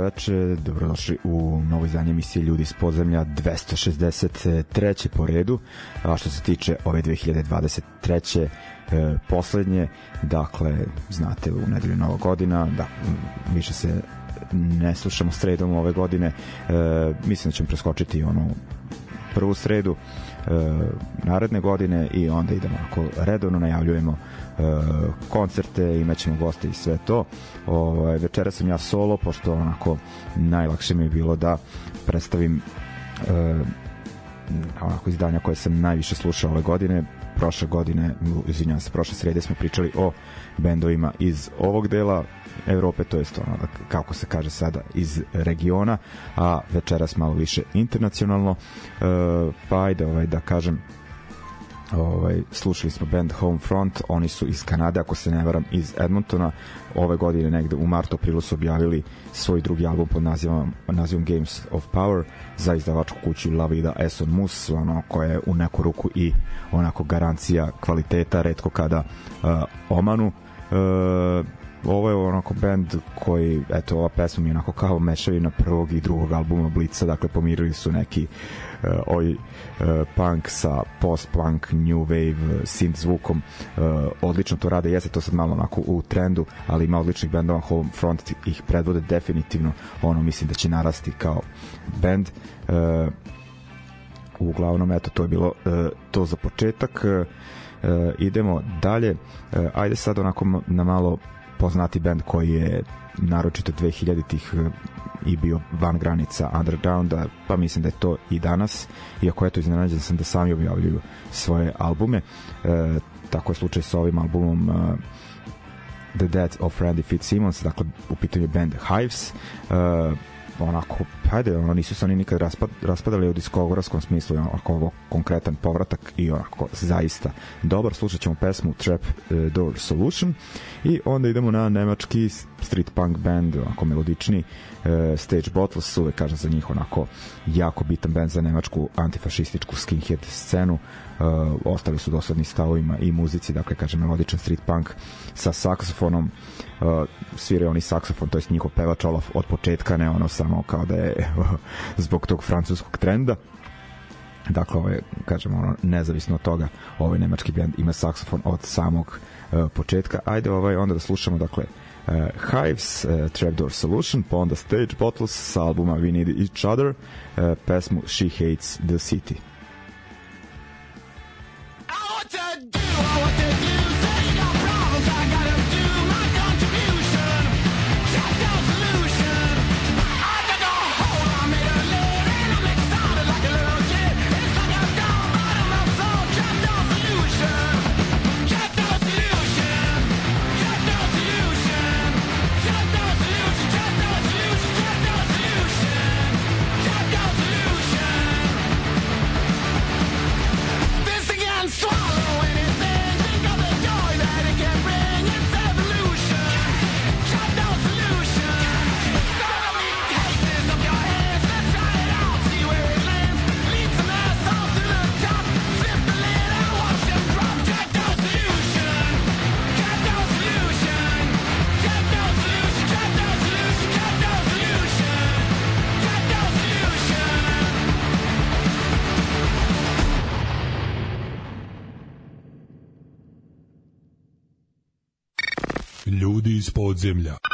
Veče, dobrodošli u novo izdanje emisije Ljudi iz podzemlja 263. po redu, a što se tiče ove 2023. E, poslednje, dakle, znate, u nedelju Nova godina, da, više se ne slušamo sredom ove godine, e, mislim da ćemo preskočiti onu prvu sredu e, naredne godine i onda idemo ako redovno najavljujemo koncerte, imaćemo goste i sve to. Ovaj večera sam ja solo pošto onako najlakše mi je bilo da predstavim e, onako izdanja koje sam najviše slušao ove godine prošle godine, izvinjavam se, prošle srede smo pričali o bendovima iz ovog dela Evrope, to jest ono, kako se kaže sada, iz regiona, a večeras malo više internacionalno. E, pa ajde, ovaj, da kažem, ovaj, slušali smo band Homefront, oni su iz Kanade, ako se ne varam, iz Edmontona. Ove godine negde u martu, aprilu su objavili svoj drugi album pod nazivom, nazivom Games of Power za izdavačku kuću La Vida Eson Mus, ono koje je u neku ruku i onako garancija kvaliteta, redko kada uh, omanu. Uh, ovo je onako band koji, eto, ova pesma mi je onako kao mešavina prvog i drugog albuma Blica, dakle pomirili su neki uh, ovaj uh, punk sa post-punk, new wave, synth zvukom, uh, odlično to rade, jeste to sad malo onako u trendu, ali ima odličnih bendova, Homefront ih predvode definitivno, ono mislim da će narasti kao band. Uh, uglavnom, eto, to je bilo uh, to za početak. Uh, idemo dalje. Uh, ajde sad onako na malo poznati band koji je naročito 2000-ih eh, i bio van granica undergrounda, pa mislim da je to i danas, iako eto iznenađen sam da sami objavljuju svoje albume. E, tako je slučaj sa ovim albumom uh, The Death of Randy Fitzsimmons, dakle u pitanju band Hives. Uh, onako, hajde, ono, nisu se oni nikad raspad, raspadali u diskografskom smislu, onako ovo konkretan povratak i onako zaista dobar. Slušat ćemo pesmu Trap uh, Door Solution i onda idemo na nemački street punk band, onako melodični Stage Bottles, uvek kažem za njih onako jako bitan band za nemačku antifašističku skinhead scenu. Uh, ostali su dosadni stavovima i muzici, dakle kažem melodičan street punk sa saksofonom. Uh, sviraju oni saksofon, to je njihov pevač Olaf od početka, ne ono samo kao da je zbog tog francuskog trenda. Dakle ovo je, kažem, ono, nezavisno od toga ovaj nemački band ima saksofon od samog uh, početka. Ajde ovaj onda da slušamo dakle uh, Hives, uh, Trapdoor Solution pa onda Stage Bottles sa albuma We Need Each Other uh, pesmu She Hates the City iz podzemlja. This place is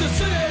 the city.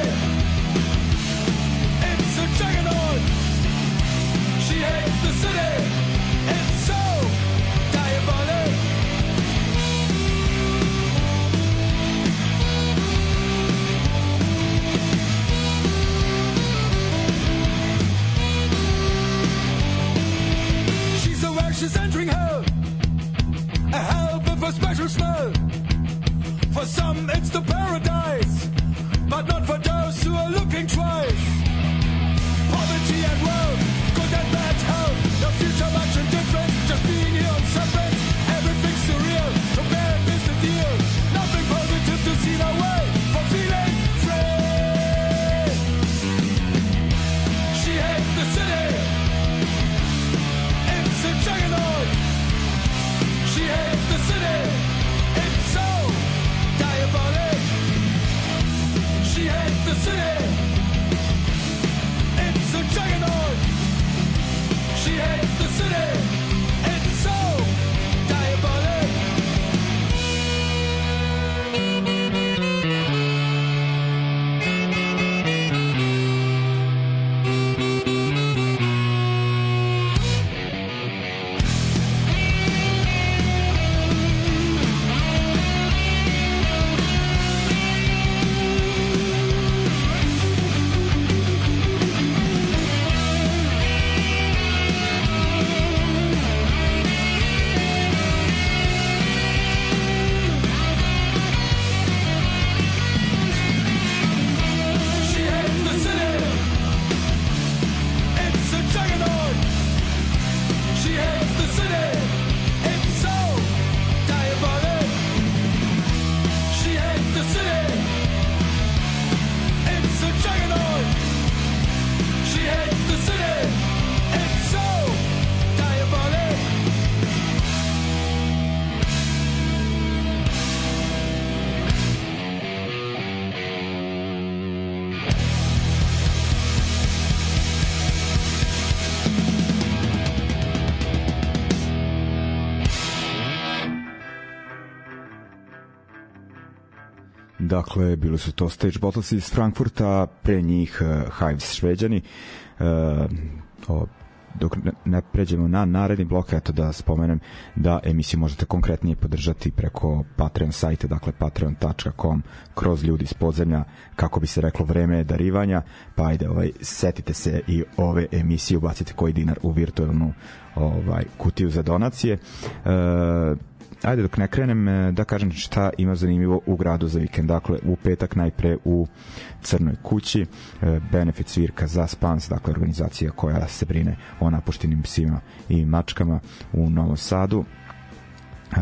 Dakle, bili su to Stage Bottles iz Frankfurta, pre njih uh, Hives Šveđani. Uh, o, dok ne pređemo na naredni blok, eto da spomenem da emisiju možete konkretnije podržati preko Patreon sajta, dakle patreon.com kroz ljudi iz podzemlja, kako bi se reklo vreme darivanja, pa ajde, ovaj, setite se i ove emisije, ubacite koji dinar u virtualnu ovaj kutiju za donacije. E, ajde dok ne krenem e, da kažem šta ima zanimljivo u gradu za vikend. Dakle, u petak najpre u Crnoj kući e, benefit svirka za Spans, dakle organizacija koja se brine o napuštenim psima i mačkama u Novom Sadu. E,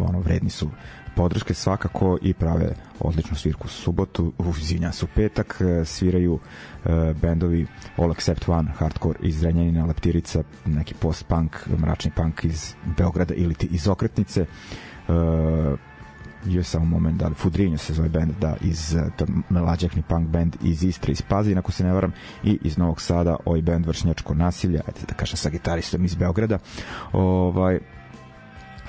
ono, vredni su podrške svakako i prave odličnu svirku. Subotu, u zinja su petak, sviraju e, bendovi All Except One, Hardcore iz Renjanina, Leptirica, neki post-punk, mračni punk iz Beograda ili ti iz Okretnice. E, je samo moment da Fudrinjo se zove band da iz to mlađakni punk band iz Istre iz Pazina ako se ne varam i iz Novog Sada ovaj band Vršnjačko nasilje ajde da kažem sa gitaristom iz Beograda. Ovaj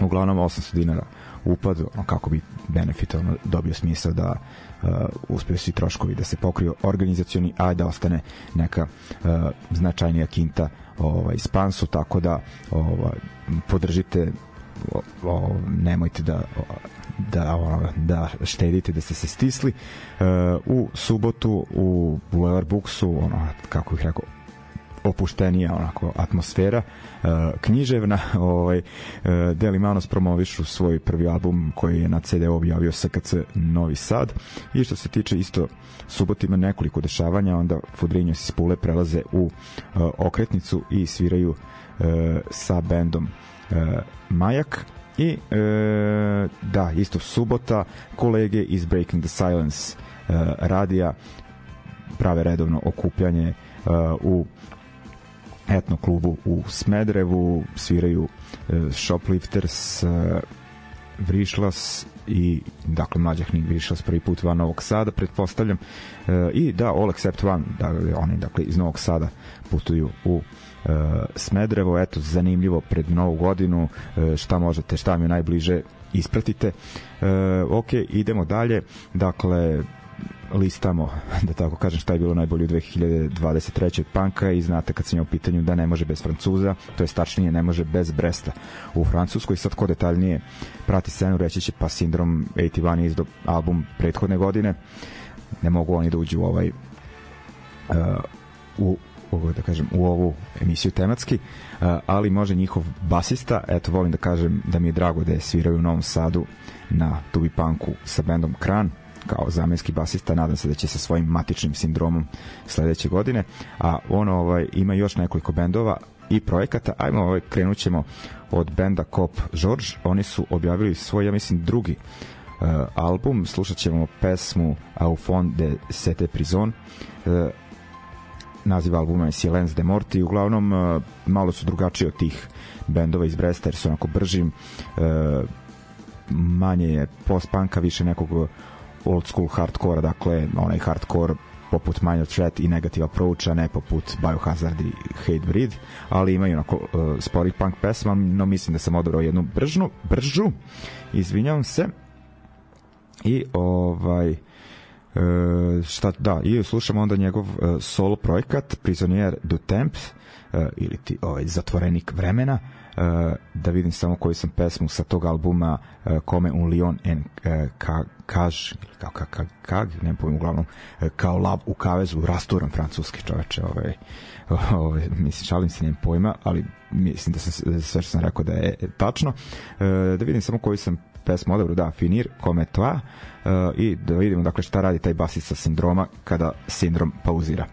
uglavnom 800 dinara upad kako bi benefit ono, dobio smisla da uh, uspeju svi troškovi da se pokriju organizacioni a da ostane neka uh, značajnija kinta ovaj spansu tako da ovaj podržite o, o, nemojte da da da štedite da ste se stisli. Uh, u subotu u Boulevard Booksu ono kako ih rekao opuštenija onako atmosfera. Uh, književna ovaj uh, Deli Manos promovišu svoj prvi album koji je na CD objavio SKC Novi Sad. I što se tiče isto subot ima nekoliko dešavanja onda Fudrinjos iz Pule prelaze u uh, okretnicu i sviraju uh, sa bendom uh, Majak. I e, da, isto subota kolege iz Breaking the Silence e, radija prave redovno okupljanje uh, u etno klubu u Smedrevu, sviraju uh, Shoplifters, uh, Vrišlas i dakle mlađahni Vrišlas prvi put van Novog Sada pretpostavljam. Uh, i da All Except One da, oni dakle iz Novog Sada putuju u uh, Smedrevo. Eto zanimljivo pred novu godinu uh, šta možete šta mi najbliže ispratite. Uh, ok idemo dalje. Dakle listamo, da tako kažem, šta je bilo najbolje u 2023. panka i znate kad sam je u pitanju da ne može bez Francuza, to je stačnije ne može bez Bresta u Francuskoj. Sad ko detaljnije prati scenu, reći će pa Sindrom 81 je izdo album prethodne godine. Ne mogu oni da uđu u ovaj uh, u da kažem u ovu emisiju tematski, uh, ali može njihov basista, eto volim da kažem da mi je drago da je sviraju u Novom Sadu na Tubi Punku sa bendom Kran, kao zamenski basista, nadam se da će sa svojim matičnim sindromom sledeće godine, a on ovaj, ima još nekoliko bendova i projekata, ajmo ovaj, krenut ćemo od benda Cop George, oni su objavili svoj, ja mislim, drugi uh, album, slušat ćemo pesmu Au fond de sete prison, uh, naziv albuma je Silence de Morti, uglavnom uh, malo su drugačiji od tih bendova iz Bresta, jer su onako bržim, uh, manje je post-punka, više nekog old school hardcore, dakle onaj hardcore poput Minor Threat i Negative Approach, a ne poput Biohazard i Hatebreed, ali imaju onako uh, sporih punk pesma, no mislim da sam odabrao jednu bržnu, bržu, izvinjavam se, i ovaj uh, šta, da, i slušamo onda njegov uh, solo projekat Prisonier du Temps, uh, ili ti ovaj, zatvorenik vremena, uh, da vidim samo koju sam pesmu sa tog albuma uh, Kome un Lion en ka, Kaž, ili kao ka, ka, kag, ne pojmu, uglavnom, kao lav u kavezu, rasturan francuski čoveče, ovaj, ovaj, mislim, šalim se, nemam pojma, ali mislim da sam sve što sam rekao da je tačno. Uh, da vidim samo koju sam pesmu odabro, da, Finir, Kome Toa, i da vidimo dakle šta radi taj basista sindroma kada sindrom pauzira.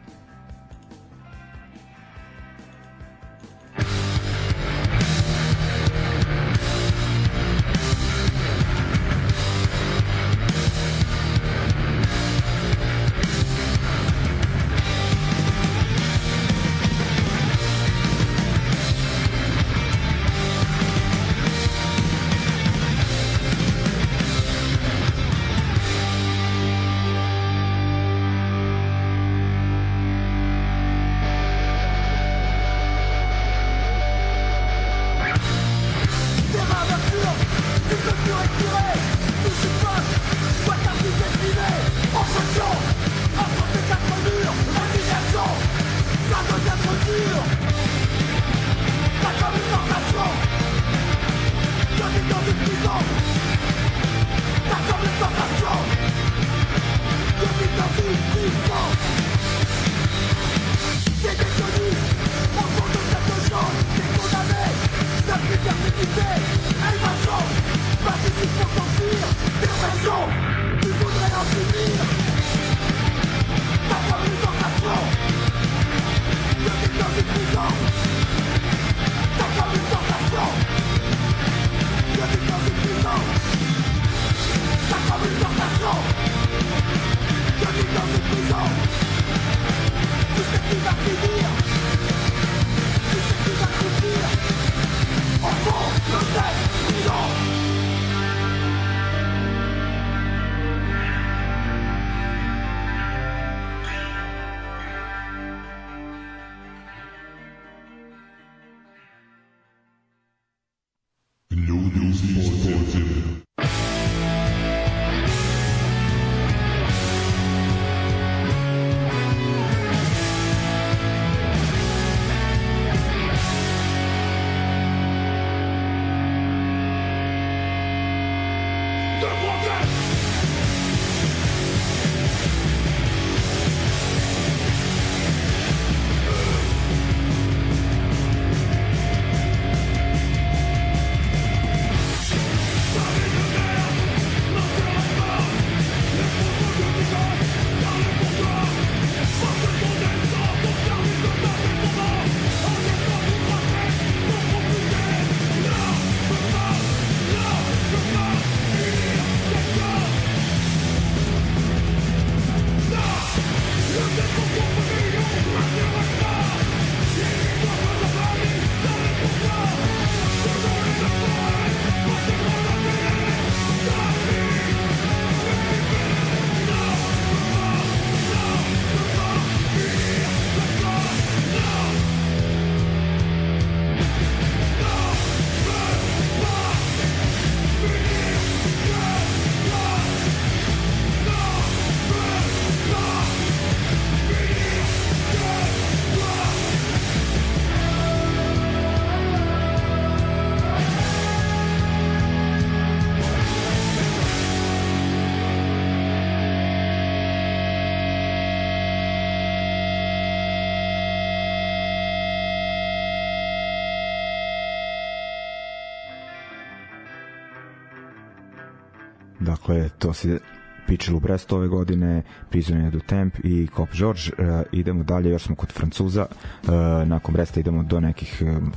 To se Pičel u Brest ove godine, Prisoner du Temp i Cop George. Uh, idemo dalje, još smo kod Francuza. Uh, nakon Bresta idemo do nekih um,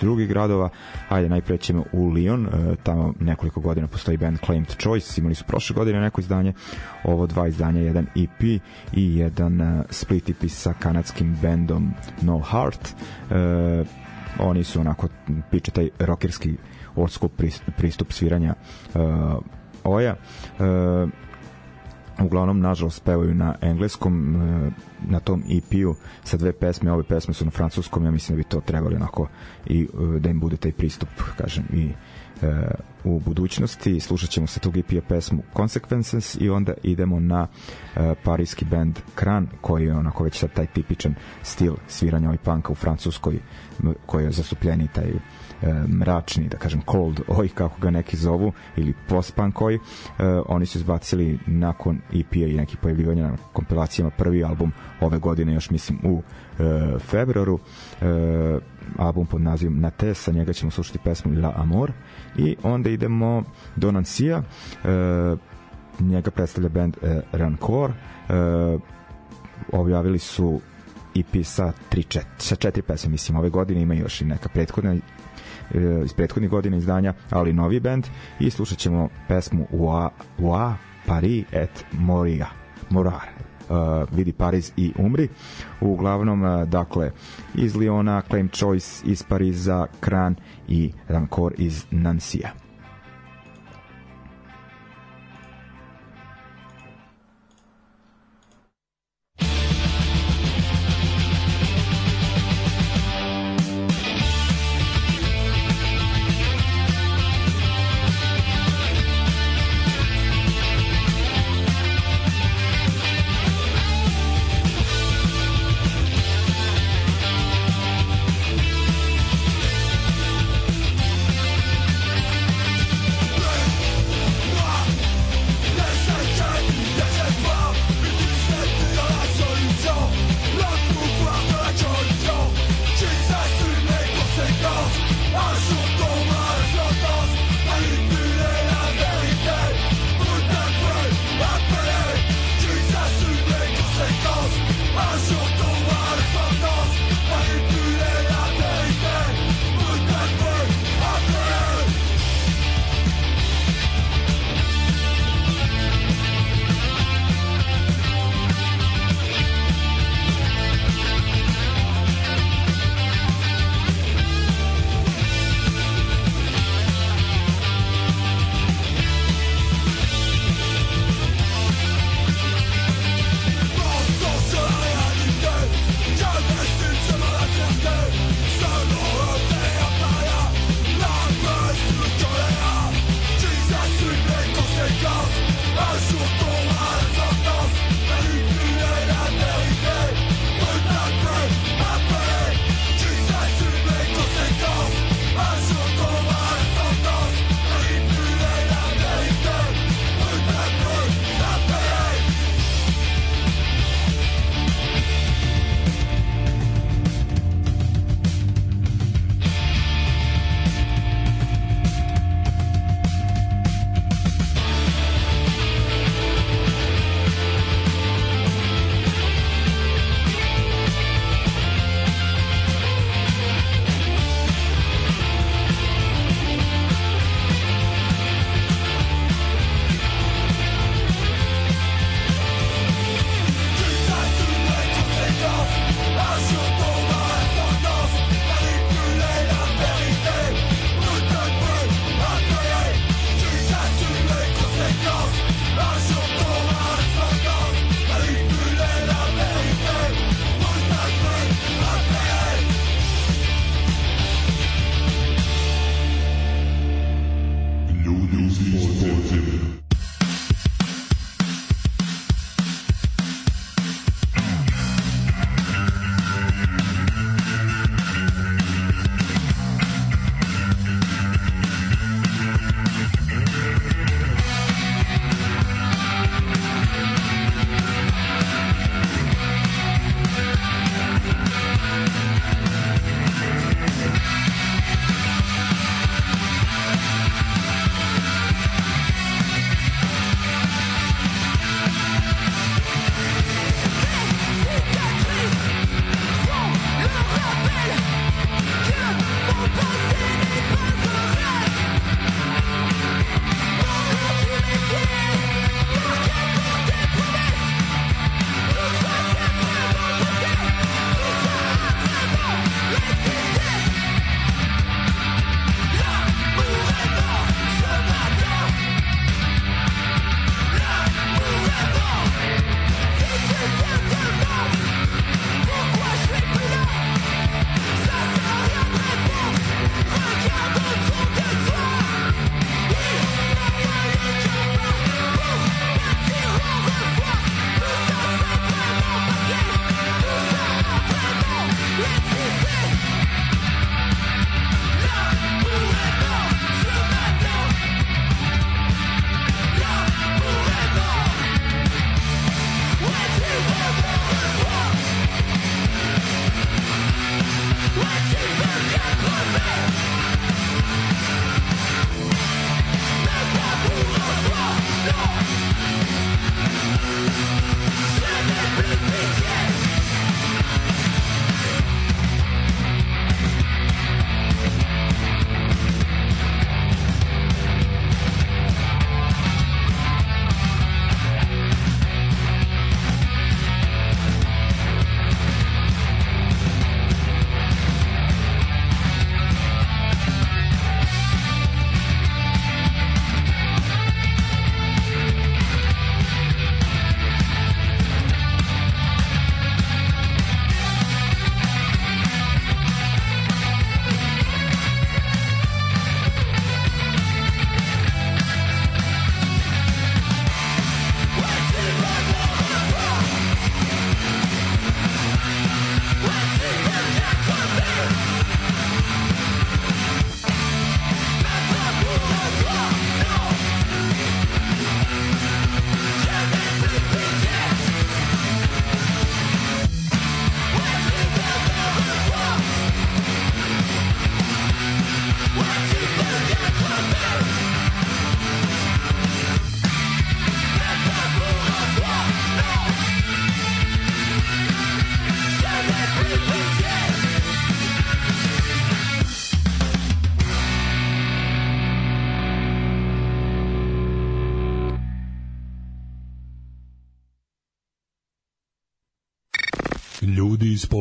drugih gradova. Ajde, najpre ćemo u Lyon, uh, tamo nekoliko godina postoji band Claimed Choice, imali su prošle godine neko izdanje, ovo dva izdanja, jedan EP i jedan split EP sa kanadskim bandom No Heart. Oni su onako, piče taj rockerski old school pristup sviranja oja. Uh, uglavnom nažalost pevaju na engleskom e, na tom EP-u sa dve pesme, ove pesme su na francuskom ja mislim da bi to trebali onako i e, da im bude taj pristup kažem i e, u budućnosti slušat ćemo sa tog EP-a pesmu Consequences i onda idemo na parijski band Kran koji je onako već sad taj tipičan stil sviranja ovaj panka u Francuskoj koji je zastupljeni taj e, mračni, da kažem cold oj kako ga neki zovu ili post-punk oj, e, oni su izbacili nakon EP-a i nekih pojavljivanja na kompilacijama prvi album ove godine još mislim u e, februaru. E, album pod nazivom Na te, sa njega ćemo slušati pesmu La Amor. I onda idemo do Nansija e, njega predstavlja band e, Rancor. E, objavili su EP sa, tri, čet, sa četiri pesme, mislim, ove godine. Ima još i neka prethodna. E, iz prethodnih godina izdanja, ali novi band i slušat ćemo pesmu Wa, Wa Paris et Moria Morar. Uh, vidi Pariz i umri. Uglavnom uh, dakle iz Liona Claim Choice iz Pariza Kran i Rancor iz Nansija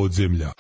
podzemlja.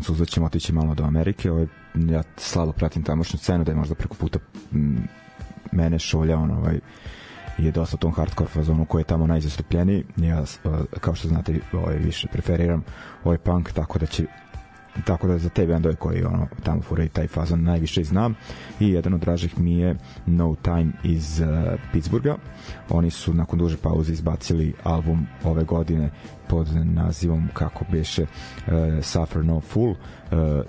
Francuza ćemo otići malo do Amerike. Ovaj, ja slabo pratim tamošnju scenu, da je možda preko puta mene šolja, on ovaj, je dosta tom hardcore fazonu koji je tamo najzastupljeniji. Ja, kao što znate, ovaj, više preferiram ovaj punk, tako da će tako da za te bendove koji ono tamo furaju taj fazon najviše znam. I jedan od dražih mi je No Time iz uh, Pittsburgha. Oni su nakon duže pauze izbacili album ove godine pod nazivom kako beše uh, Suffer No Fool uh,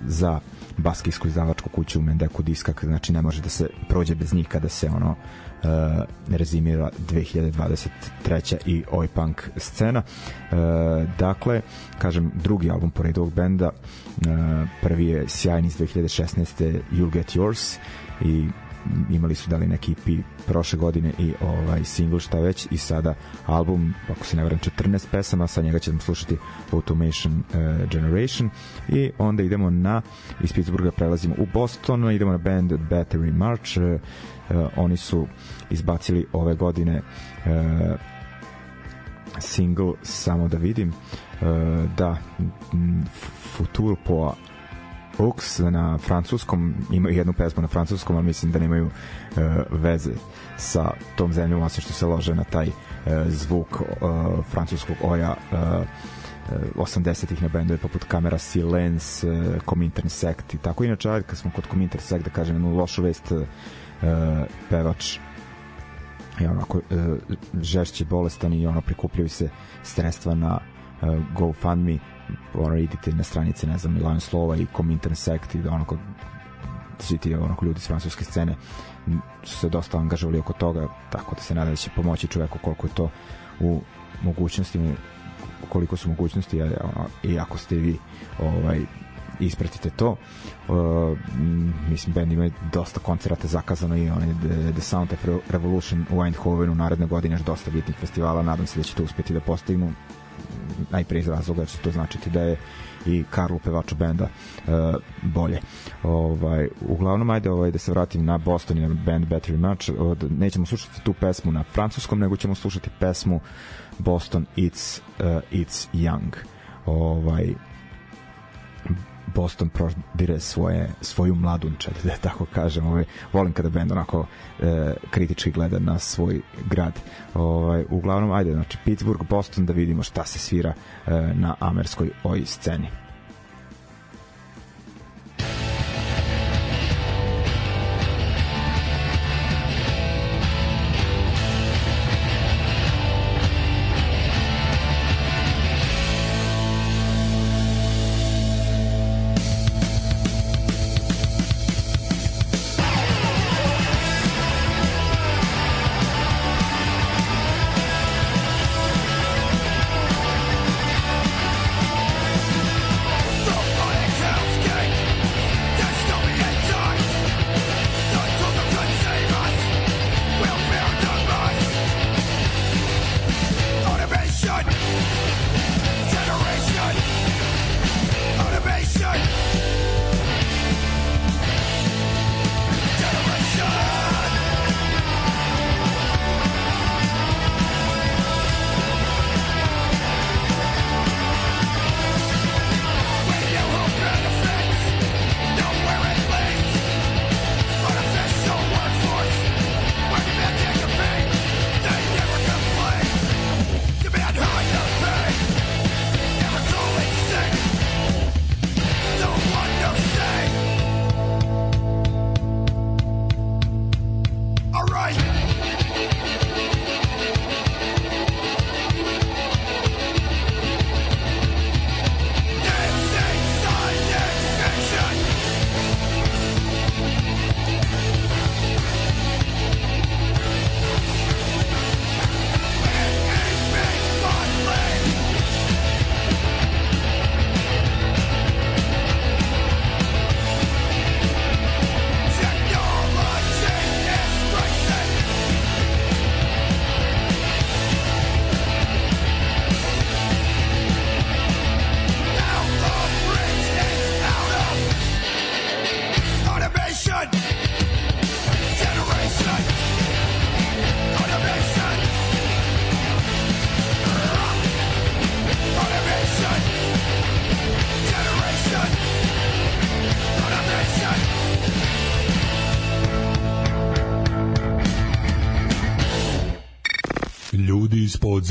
za baskijsku izdavačku kuću u Mendeku Diskak. Znači ne može da se prođe bez njih kada se ono uh, rezimira 2023. i oj punk scena. Uh, dakle, kažem, drugi album pored ovog benda, uh, prvi je sjajni iz 2016. You'll Get Yours i imali su dali neki EP prošle godine i ovaj single šta već i sada album ako se ne varam 14 pesama sa njega ćemo slušati Automation uh, Generation. I onda idemo na iz Pittsburgha prelazimo u Boston idemo na band Battery March uh, uh, oni su izbacili ove godine uh, single samo da vidim uh, da Futur po Ux na francuskom, imaju jednu pesmu na francuskom, ali mislim da nemaju uh, veze sa tom zemljom, osim što se lože na taj uh, zvuk uh, francuskog oja uh, 80-ih na bendove poput Kamera Silence, uh, Comintern Sect i tako. Inače, ajde kad smo kod Comintern Sect, da kažem jednu lošu vest, uh, pevač je onako uh, žešće bolestan i ono prikupljaju se sredstva na GoFundMe ono, idite na stranice, ne znam, Milan Slova i Comintern Sect i onako svi ti onako ljudi s francuske scene su se dosta angažovali oko toga, tako da se nada da će pomoći čoveku koliko je to u mogućnostima koliko su mogućnosti i ako ste vi ovaj ispratite to. Uh, mislim band ima dosta koncerata zakazano i onaj The, The Sound of Revolution u Eindhovenu naredne godine još dosta bitnih festivala. Nadam se da će to uspeti da postignu najpre iz razloga će to značiti da je i Karlu pevaču benda uh, bolje. Ovaj uglavnom ajde ovaj da se vratim na Boston i na band Battery Match. Od, nećemo slušati tu pesmu na francuskom, nego ćemo slušati pesmu Boston It's uh, It's Young. Ovaj Boston prodire svoje, svoju mladunčad, da tako kažem. Ovaj, volim kada bend onako e, kritički gleda na svoj grad. Ovaj, uglavnom, ajde, znači Pittsburgh, Boston, da vidimo šta se svira e, na amerskoj oj sceni.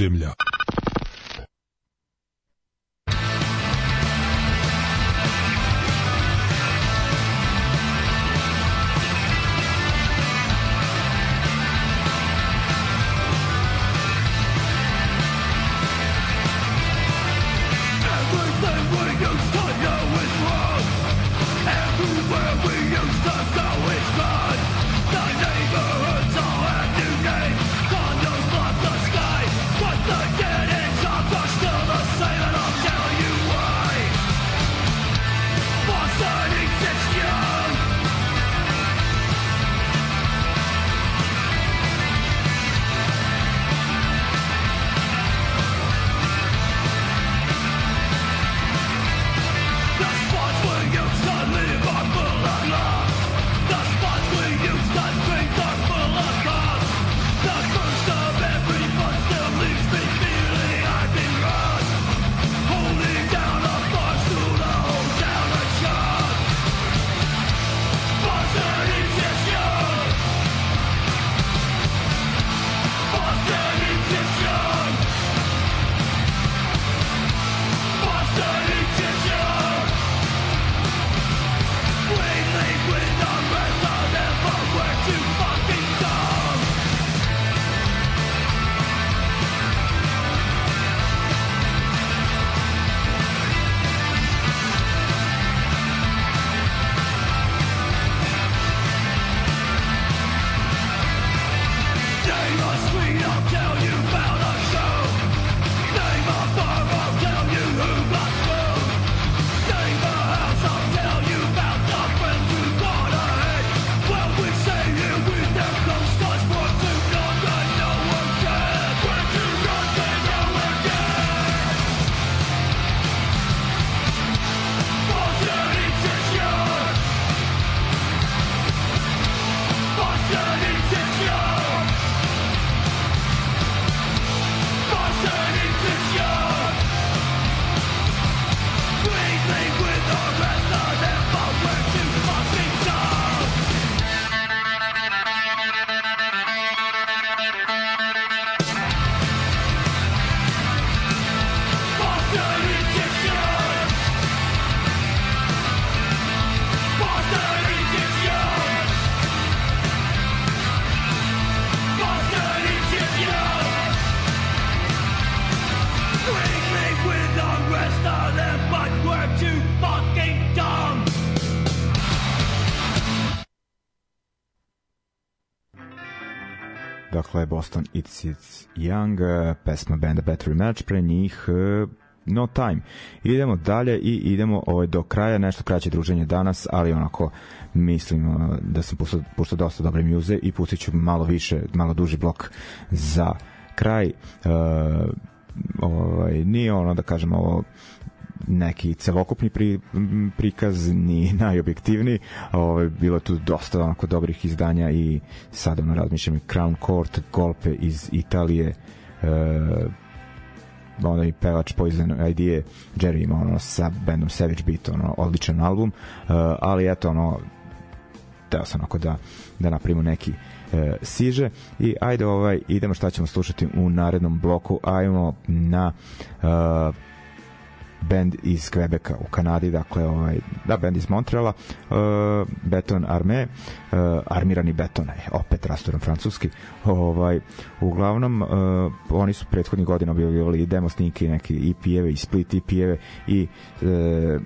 Podzemlja. Boston It's It's Young, uh, pesma benda Battery Match, pre njih uh, No Time. Idemo dalje i idemo ovaj, do kraja, nešto kraće druženje danas, ali onako mislim uh, da sam puštao, puštao dosta dobre muze i pustit ću malo više, malo duži blok za kraj. Uh, ovaj, nije ono da kažem ovo neki celokupni pri, prikaz ni najobjektivniji. Ovaj, bilo tu dosta onako dobrih izdanja i sad ono razmišljam Crown Court golpe iz Italije e, onaj pevač Poison Idea Jerry ima ono sa bandom Savage Beat ono odličan album uh, ali eto ono teo sam onako da, da napravimo neki uh, siže. I ajde ovaj idemo šta ćemo slušati u narednom bloku. Ajmo na uh, band iz Quebeca u Kanadi, dakle ovaj, da, band iz Montreala, uh, Beton Arme, uh, armirani beton, je, opet rastoran francuski, ovaj, uglavnom uh, oni su prethodnih godina objavljivali demo snike, neke EP-eve i split EP-eve i uh,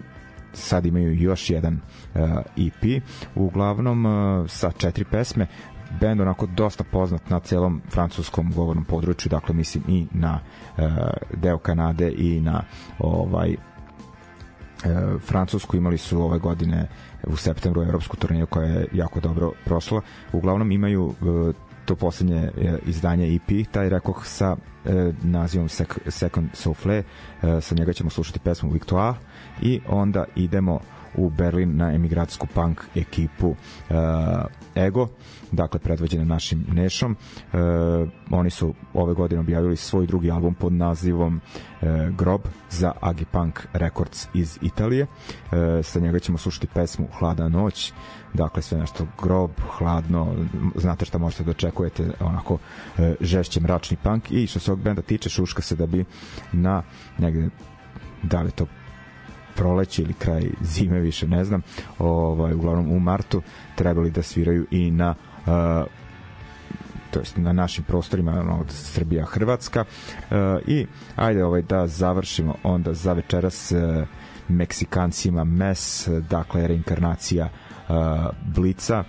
sad imaju još jedan uh, EP uglavnom uh, sa četiri pesme bend onako dosta poznat na celom francuskom govornom području, dakle mislim i na uh, deo Kanade i na ovaj uh, Francusku. Imali su ove godine u septembru evropsku turneju koja je jako dobro prošla. Uglavnom imaju uh, to poslednje izdanje EP, taj rekoh sa e, nazivom Sek Second Souffle, e, sa njega ćemo slušati pesmu Victoire. I onda idemo u Berlin na emigratsku punk ekipu e, Ego dakle predvođene našim Nešom. E, oni su ove godine objavili svoj drugi album pod nazivom e, Grob za Agipunk Records iz Italije. E, sa njega ćemo slušati pesmu Hlada noć, dakle sve nešto grob, hladno, znate šta možete da očekujete, onako e, žešće mračni punk i što se ovog benda tiče, šuška se da bi na negde da li to proleće ili kraj zime više ne znam ovaj uglavnom u martu trebali da sviraju i na uh, to jest na našim prostorima od Srbija Hrvatska. Uh, i ajde ovaj da završimo onda za večeras uh, Meksikancima MES dakle reinkarnacija Blica.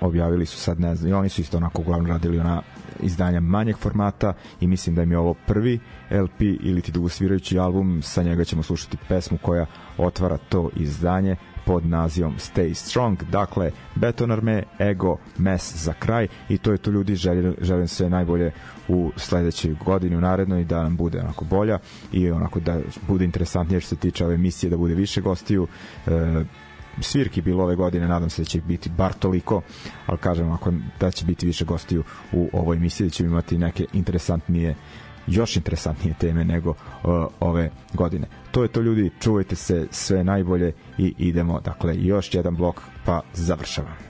Objavili su sad ne znam i oni su isto onako uglavnom radili ona izdanja manjeg formata i mislim da im je ovo prvi LP ili ti dugosvirajući album. Sa njega ćemo slušati pesmu koja otvara to izdanje pod nazivom Stay Strong, dakle Beton Arme, Ego, Mes za kraj i to je to ljudi, želim, želim sve najbolje u sledećoj godini, u narednoj da nam bude onako bolja i onako da bude interesantnije što se tiče ove emisije, da bude više gostiju. E, svirki bilo ove godine, nadam se da će biti bar toliko, ali kažem ako da će biti više gostiju u ovoj emisiji, da ćemo imati neke interesantnije još interesantnije teme nego uh, ove godine. To je to ljudi, čuvajte se sve najbolje i idemo, dakle, još jedan blok pa završavamo.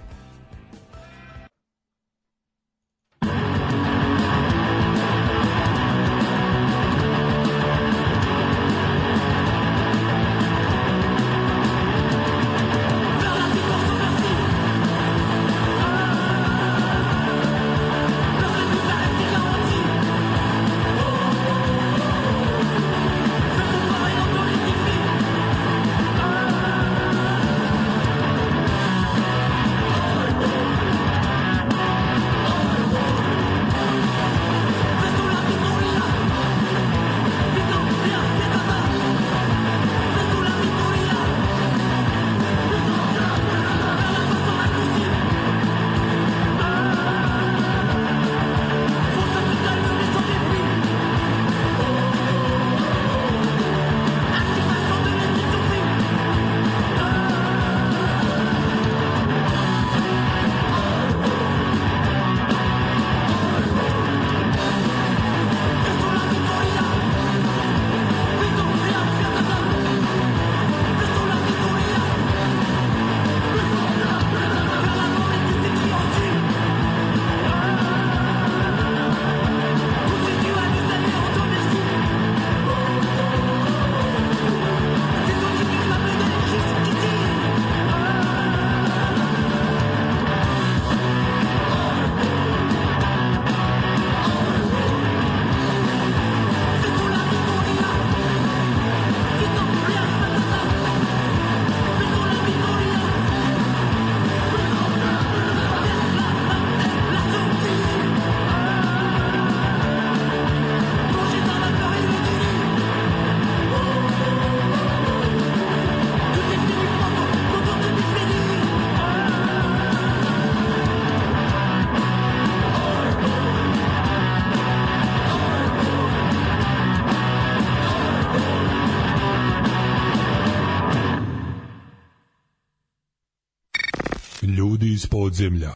Ljudi